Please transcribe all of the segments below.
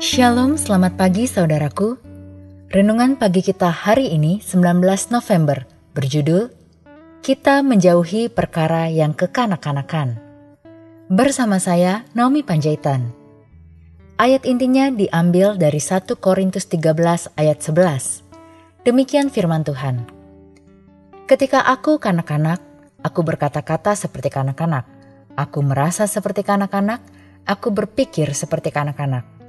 Shalom, selamat pagi saudaraku. Renungan pagi kita hari ini 19 November berjudul Kita Menjauhi Perkara yang Kekanak-kanakan. Bersama saya Naomi Panjaitan. Ayat intinya diambil dari 1 Korintus 13 ayat 11. Demikian firman Tuhan. Ketika aku kanak-kanak, aku berkata-kata seperti kanak-kanak. Aku merasa seperti kanak-kanak, aku berpikir seperti kanak-kanak.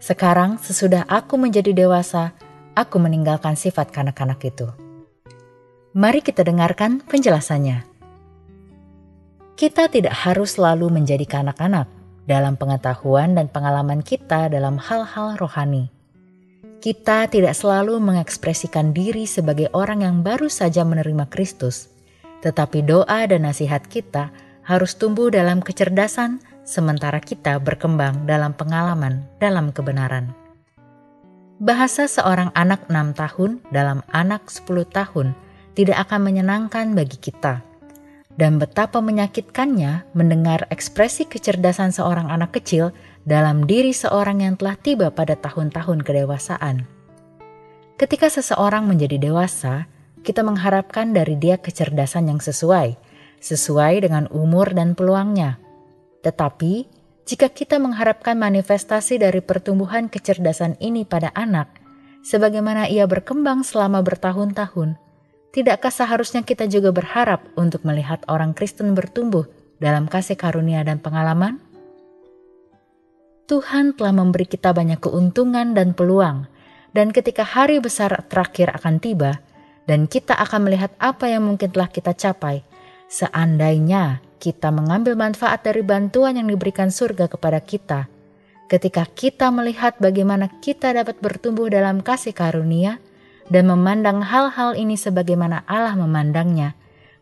Sekarang sesudah aku menjadi dewasa, aku meninggalkan sifat kanak-kanak itu. Mari kita dengarkan penjelasannya. Kita tidak harus selalu menjadi kanak-kanak dalam pengetahuan dan pengalaman kita dalam hal-hal rohani. Kita tidak selalu mengekspresikan diri sebagai orang yang baru saja menerima Kristus, tetapi doa dan nasihat kita harus tumbuh dalam kecerdasan, sementara kita berkembang dalam pengalaman dalam kebenaran. Bahasa seorang anak enam tahun dalam anak sepuluh tahun tidak akan menyenangkan bagi kita dan betapa menyakitkannya mendengar ekspresi kecerdasan seorang anak kecil dalam diri seorang yang telah tiba pada tahun-tahun kedewasaan. Ketika seseorang menjadi dewasa, kita mengharapkan dari dia kecerdasan yang sesuai, sesuai dengan umur dan peluangnya. Tetapi, jika kita mengharapkan manifestasi dari pertumbuhan kecerdasan ini pada anak, sebagaimana ia berkembang selama bertahun-tahun, Tidakkah seharusnya kita juga berharap untuk melihat orang Kristen bertumbuh dalam kasih karunia dan pengalaman? Tuhan telah memberi kita banyak keuntungan dan peluang, dan ketika hari besar terakhir akan tiba, dan kita akan melihat apa yang mungkin telah kita capai, seandainya kita mengambil manfaat dari bantuan yang diberikan surga kepada kita, ketika kita melihat bagaimana kita dapat bertumbuh dalam kasih karunia, dan memandang hal-hal ini sebagaimana Allah memandangnya,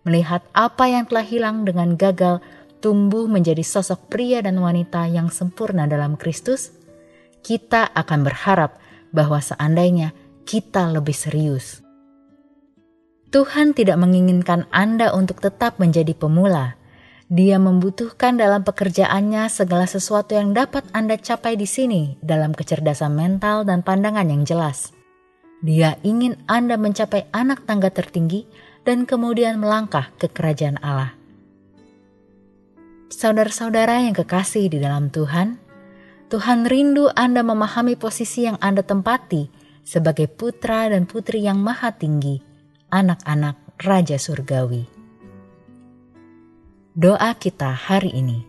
melihat apa yang telah hilang dengan gagal tumbuh menjadi sosok pria dan wanita yang sempurna dalam Kristus, kita akan berharap bahwa seandainya kita lebih serius. Tuhan tidak menginginkan Anda untuk tetap menjadi pemula. Dia membutuhkan dalam pekerjaannya segala sesuatu yang dapat Anda capai di sini dalam kecerdasan mental dan pandangan yang jelas. Dia ingin Anda mencapai anak tangga tertinggi dan kemudian melangkah ke kerajaan Allah. Saudara-saudara yang kekasih di dalam Tuhan, Tuhan rindu Anda memahami posisi yang Anda tempati sebagai putra dan putri yang maha tinggi, anak-anak Raja Surgawi. Doa kita hari ini.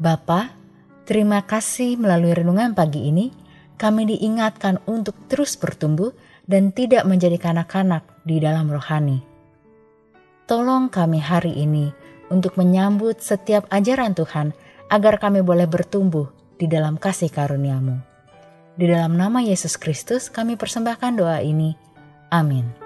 Bapa, terima kasih melalui renungan pagi ini, kami diingatkan untuk terus bertumbuh dan tidak menjadi kanak-kanak di dalam rohani. Tolong kami hari ini untuk menyambut setiap ajaran Tuhan agar kami boleh bertumbuh di dalam kasih karuniamu. Di dalam nama Yesus Kristus kami persembahkan doa ini. Amin.